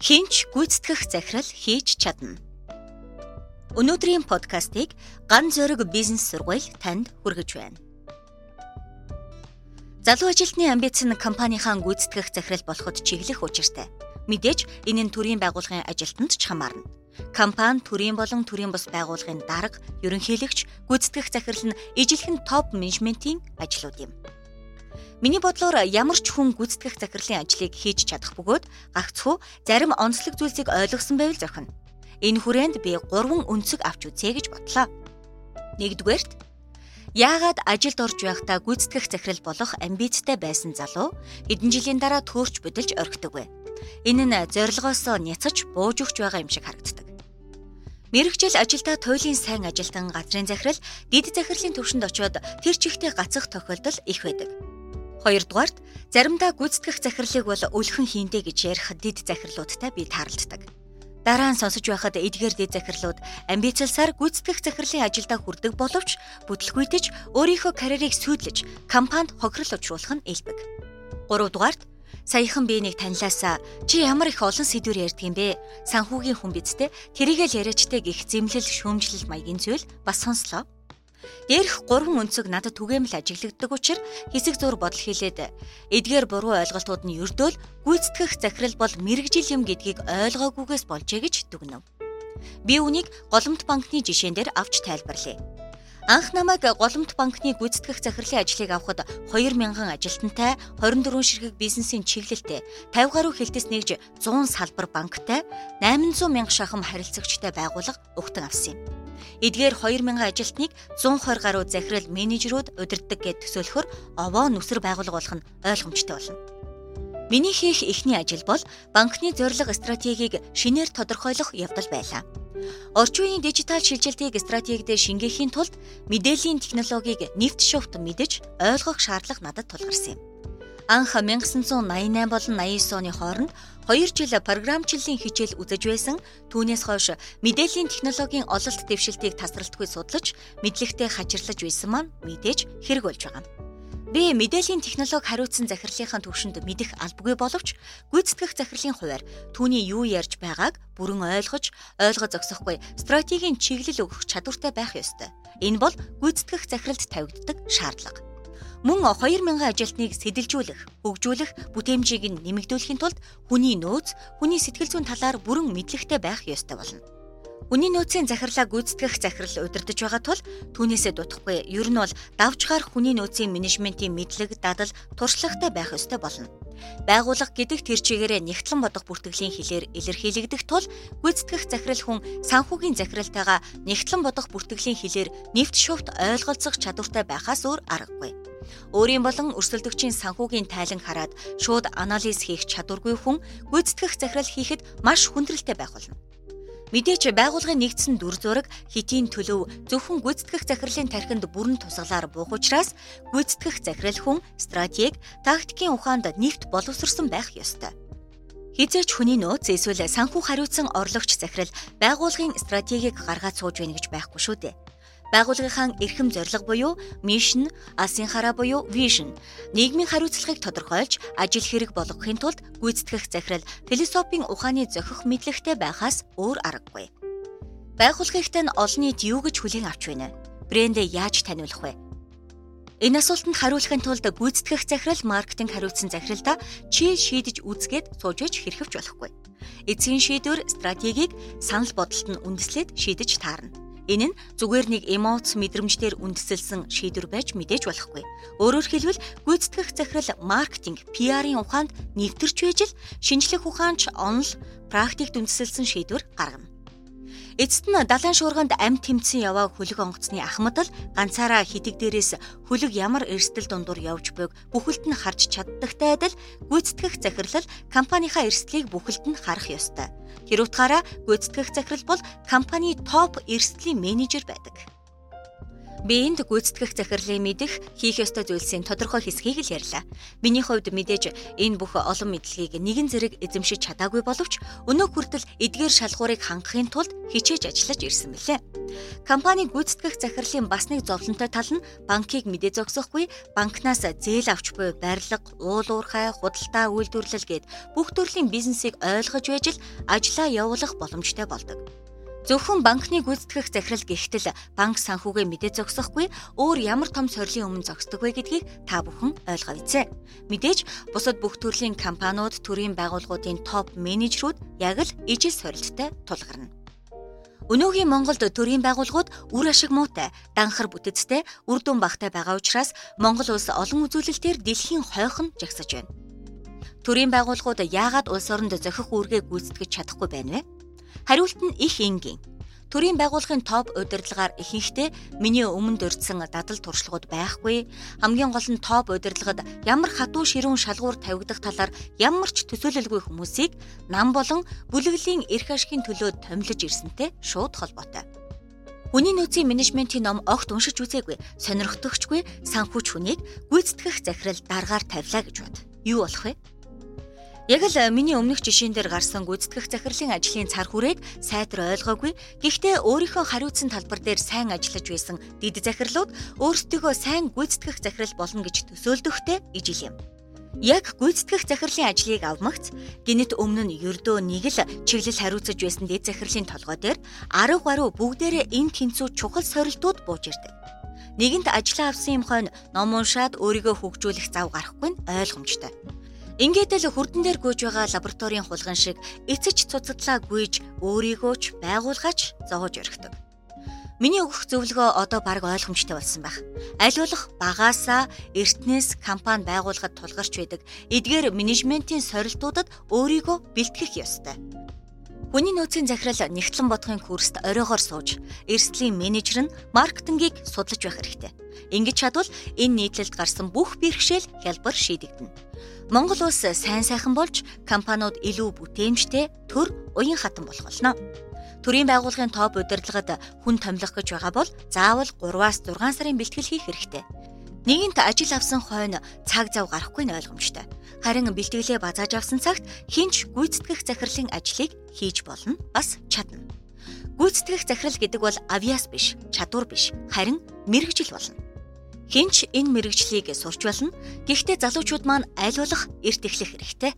хинч гүйцэтгэх захирал хийж чадна. Өнөөдрийн подкастыг Ган зориг бизнес сургууль танд хүргэж байна. Залуу ажилтны амбиц нь компанийнхаа гүйцэтгэх захирал болоход чиглэх учиртай. Мэдээж энэ нь төрийн байгууллагын ажилтнанд ч хамаарна. Компани төрийн болон төрийн бус байгууллагын дарга, ерөнхийлөгч, гүйцэтгэх захирал нь ижилхэн топ менежментийн ажлууд юм. Миний бодлоор ямар ч хүн гүйцэтгэх захирлын ажлыг хийж чадах бөгөөд гагцхүү зарим онцлог зүйлсийг ойлгосон байвал зохино. Энэ хүрээнд би 3 өнцөг авч үзье гэж бодлоо. Нэгдүгээрт яагаад ажилд орж байхдаа гүйцэтгэх захирал болох амбицтай байсан залуу хэдэн жилийн дараа төөрч бодолж орхидог вэ? Энэ нь зорилгоосоо няцаж бууж өгч байгаа юм шиг харагддаг. Мэргэжил ажилдаа туйлын сайн ажилтан газрын захирал дид захирлын төвшөнд очиод тэр чигтээ гацах тохиолдол их байдаг. Хоёрдугаарт заримдаа гүйцэтгэх захирлыг бол өлхөн хийндэ гэж ярих дид захирлуудтай би тааралддаг. Дараа нь сонсож байхад эдгээр дид захирлууд амбицлсаар гүйцэтгэх захирлын ажилдаа хүрдэг боловч бүтлгүйтэж өөрийнхөө карьерийг сүйдлэж компанид хохирол учруулах нь элбэг. Гуравдугаарт саяхан би нэг танилаасаа чи ямар их олон сэдвэр ярьдаг юм бэ? Санхүүгийн хүн бидтэй тэрийгэл яриачтай гих зэмлэл шөөмжлөл маягийн зүйл бас сонслоо. Дээрх гурван өнцөг надад түгээмэл ажиглагддаг учраас хэсэг зур бодол хийлээд эдгээр буруу ойлголтууд нь ердөөл гүйцэтгэх захирал бол мэрэгжил юм гэдгийг ойлгоогүйгээс болжээ гэж дүгнэв. Би үнийг голомт банкны жишээн дээр авч тайлбарлая. Анх намайг голомт банкны гүйцэтгэх захирлын ажлыг авахд 2000 ажилтнтай 24 ширхэг бизнесийн чиглэлтэй 50 гаруй хилтэс нэгж 100 салбар банктай 800 мянга шахам харилцагчтай байгууллага угтан авсан юм. Эдгээр 2000 ажилтныг 120 гаруй захирал менежерүүд удирддаг гэд төсөөлөхөр овоо нүсэр байгуулга болох нь ойлгомжтой болно. Миний хийх эхний ажил бол банкны зорилго стратегийг шинээр тодорхойлох явдал байлаа. Орчин үеийн дижитал шилжилтийг стратегид шингээхийн тулд мэдээллийн технологиг нэвт шувт мэдэж ойлгох шаардлага надад тулгарсан юм. Анх 1988 болон 89 оны хооронд 2 жил програмчлалын хичээл үзэж байсан. Түүнээс хойш мэдээллийн технологийн ололт дэвшилтийг тасралтгүй судлаж, мэдлэгтэй хачирлаж байсан маань мэдээж хэрэг болж байгаа юм. Би мэдээллийн технологи хариуцсан захирлынхаа төвшөнд мэдэх албагүй боловч гүйцэтгэх захирлын хувьар түүний юу ярьж байгааг бүрэн ойлгож, ойлгож зогсохгүй стратегийн чиглэл өгөх чадвартай байх ёстой. Энэ бол гүйцэтгэх захиралд тавигддаг шаардлага. Мөн 2000 ажилтныг сэтэлжүүлэх, хөгжүүлэх бүтээмжийг нь нэмэгдүүлэхийн тулд хүний нөөц, хүний сэтгэл зүйн талаар бүрэн мэдлэгтэй байх ёстой болно. Хүний нөөцийн захирлаа гүйцэтгэх захирал удирдах байгаа тул түүнээсээ дутхгүй. Ер нь бол давж гарах хүний нөөцийн менежментийн мэдлэг, дадал, туршлагатай байх ёстой болно. Байгууллага гэдэг тэр чигээрээ нэгтлэн бодох бүртгэлийн хилээр илэрхийлэгдэх тул гүйцэтгэх захирал хүн санхүүгийн захиралтайгаа нэгтлэн бодох бүртгэлийн хилээр нэвт шувт ойлголцох чадвартай байхаас өөр аргагүй. Өөрийн болон өрсөлдөгчийн санхүүгийн тайлан хараад шууд анализ хийх чадваргүй хүн гүйцэтгэх захирал хийхэд маш хүндрэлтэй байх болно. Мэдээч байгуулгын нэгдсэн дүр зураг хэтийн төлөв зөвхөн гүйцэтгэх захирлын тархинд бүрэн тусгалаар буух учраас гүйцэтгэх захирал хүн стратеги, тактикийн ухаанд нэвт боловсрсон байх ёстой. Хизээч хүний нөөц эсвэл санхүү хариуцсан орлогч захирал байгуулгын стратегийг гаргаад сууж байна гэж байхгүй шүү дээ байгууллагынхаа эрхэм зорилго буюу мишн, алсын хараа буюу вижн, нийгмийн хариуцлагыг тодорхойлж ажил хэрэг болгохын тулд гүйцэтгэх захирал философийн ухааны зохих мэдлэгтэй байхаас өөр аргагүй. Байгууллагынхтай нь олон нийт юу гэж хүлээн авч байна? Брэндээ яаж таниулах вэ? Энэ асуултанд хариулахын тулд гүйцэтгэх захирал маркетинг хариуцсан захиралда чи шийдэж үзгээд сууж иж хэрхэвч болохгүй. Эцсийн шийдвэр стратегийг санал бодолд нь үндэслээд шийдэж таарна. Энэ нь зүгээр нэг эмоц мэдрэмжээр үндэслэлсэн шийдвэр байж мэдээж болохгүй. Өөрөөр хэлбэл гүйцэтгэх захирал маркетинг, PR-ийн ухаанд нэвтэрч байж л шинжлэх ухаанч онол, практикт үндэслэлсэн шийдвэр гаргана. Эцэст нь далайн шуурганд амт тэмцэн явааг хөлөг онгоцны ахмад л ганцаараа хитэг дээрээс хөлөг ямар эрсдэл дундуур явж байг бүхэлд нь харж чаддагтай адил гүйцэтгэх захирлал компанийнхаа эрсдлийг бүхэлд нь харах ёстой. Тэр утгаараа гүйцэтгэх захирал бол компани топ эрсдлийн менежер байдаг. Би энд гүйцэтгэх захирлыг мэдэх хийх ёстой зүйлсийн тодорхой хэсгийг л ярьлаа. Миний хувьд мэдээж энэ бүх олон мэдлэгийг нэгэн зэрэг эзэмшиж чадаагүй боловч өнөө хүртэл эдгээр шалгуурыг хангахын тулд хичээж ажиллаж ирсэн мэлээ. Компани гүйцэтгэх захирлын бас нэг зовлонтой тал нь банкыг мэдээ зогсохгүй, банкнаас зээл авч буй барилга, уул уурхай, худалдаа үйлдвэрлэл гээд бүх төрлийн бизнесийг ойлгож байж л ажлаа явуулах боломжтой болдог. Зөвхөн банкны гүйцэтгэх захирал гихтэл банк санхүүгээ мэдээ зогсохгүй өөр ямар том сорилын өмнө зогсдог вэ гэдгийг та бүхэн ойлгоо үзье. Мэдээж бусад бүх төрлийн компаниуд төрийн байгууллагуудын топ менежерүүд яг л ижил сорилттой тулгарна. Өнөөгийн Монголд төрийн байгууллагууд үр ашиг муутай, данхар бүтэцтэй, үр дүн багтай байгаа учраас Монгол улс олон үзүүлэлтээр дэлхийн хойхон жагсаж байна. Төрийн байгууллагууд яагаад улс оронд зохих үүргээ гүйцэтгэж чадахгүй байна вэ? Хариулт нь их энгийн. Төрийн байгууллагын топ удирдлагаар ихэнхдээ миний өмнө дурдсан дадал туршлагууд байхгүй. Хамгийн гол нь топ удирдлагад ямар хатуу ширүүн шалгуур тавигдах талаар ямар ч төсөөлөлгүй хүмүүсийг нам болон бүлэглэлийн эрх ашигын төлөө томилж ирсэнтэй шууд холбоотой. Хүний нөөцийн менежментийн ном огт уншиж үзээгүй, сонирхдогчгүй санхүүч хүнийг гүйцэтгэх захирал дараагаар тавилаа гэж бод. Юу болох вэ? Яг л э, миний өмнөх жишээн дээр гарсан гүйцэтгэх захирлын ажлын цар хүрээг сайтар ойлгоогүй. Гэхдээ өөрийнхөө хариуцсан талбар дээр сайн ажиллаж байсан дид захирлууд өөрсдийгөө сайн гүйцэтгэх захирал болно гэж төсөөлдөхтэй ижил юм. Яг гүйцэтгэх захирлын ажлыг авмагц гинэт өмнө нь ердөө нэг л чиглэл хариуцаж байсан дэд захирлын толгой дээр 10 гаруй бүгдээрээ энэ тэнцүү чухал сорилтууд бууж ирдэг. Нэгэнт ажиллаа авсан юм хойно ном уншаад өөрийгөө хөгжүүлэх зав гарахгүй нь ойлгомжтой. Ингээд л хурдан дээр гүйж байгаа лабораторийн хулган шиг эцэж цуцадлаа гүйж өөрийгөө ч байгуулгаач зоож өргөдөг. Миний өгөх зөвлөгөө одоо баг ойлгомжтой болсон байх. Болох багаасаа эртнээс компани байгуулахад тулгарч байдаг эдгээр менежментийн сорилтуудад өөрийгөө бэлтгэх ёстой. Хүний нөөцийн захирал нэгтлэн бодохын курст оройгоор сууж, эрсдлийн менежер нь маркетингийг судлаж байх хэрэгтэй. Ингэж чадвал энэ нийтлэлд гарсан бүх бэрхшээл хялбар шийдэгдэнэ. Монгол улс сайн сайхан болж компаниуд илүү бүтээмжтэй, төр уян хатан болох болно. Төрийн байгууллагын топ удирдлагад хүн томилох гэж байгаа бол заавал 3-аас 6 сарын бэлтгэл хийх хэрэгтэй. Нэгэнт ажил авсан хойно цаг зав гарахгүй нь ойлгомжтой. Харин бэлтгэлээ базааж авсан цагт хинч гүйцэтгэх захирлын ажлыг хийж болно бас чадна. Гүйцэтгэх захирал гэдэг бол авиас биш, чадвар биш, харин мэрэгжил болно. Хинч энэ мэрэгжлийг сурч болно. Гэхдээ залуучууд маань аль болох эрт эхлэх хэрэгтэй.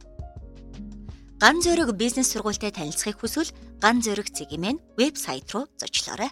Ган зөрөг бизнес сургуультай танилцахыг хүсвэл Ган зөрөг цэгийн вебсайт руу зочлоорой.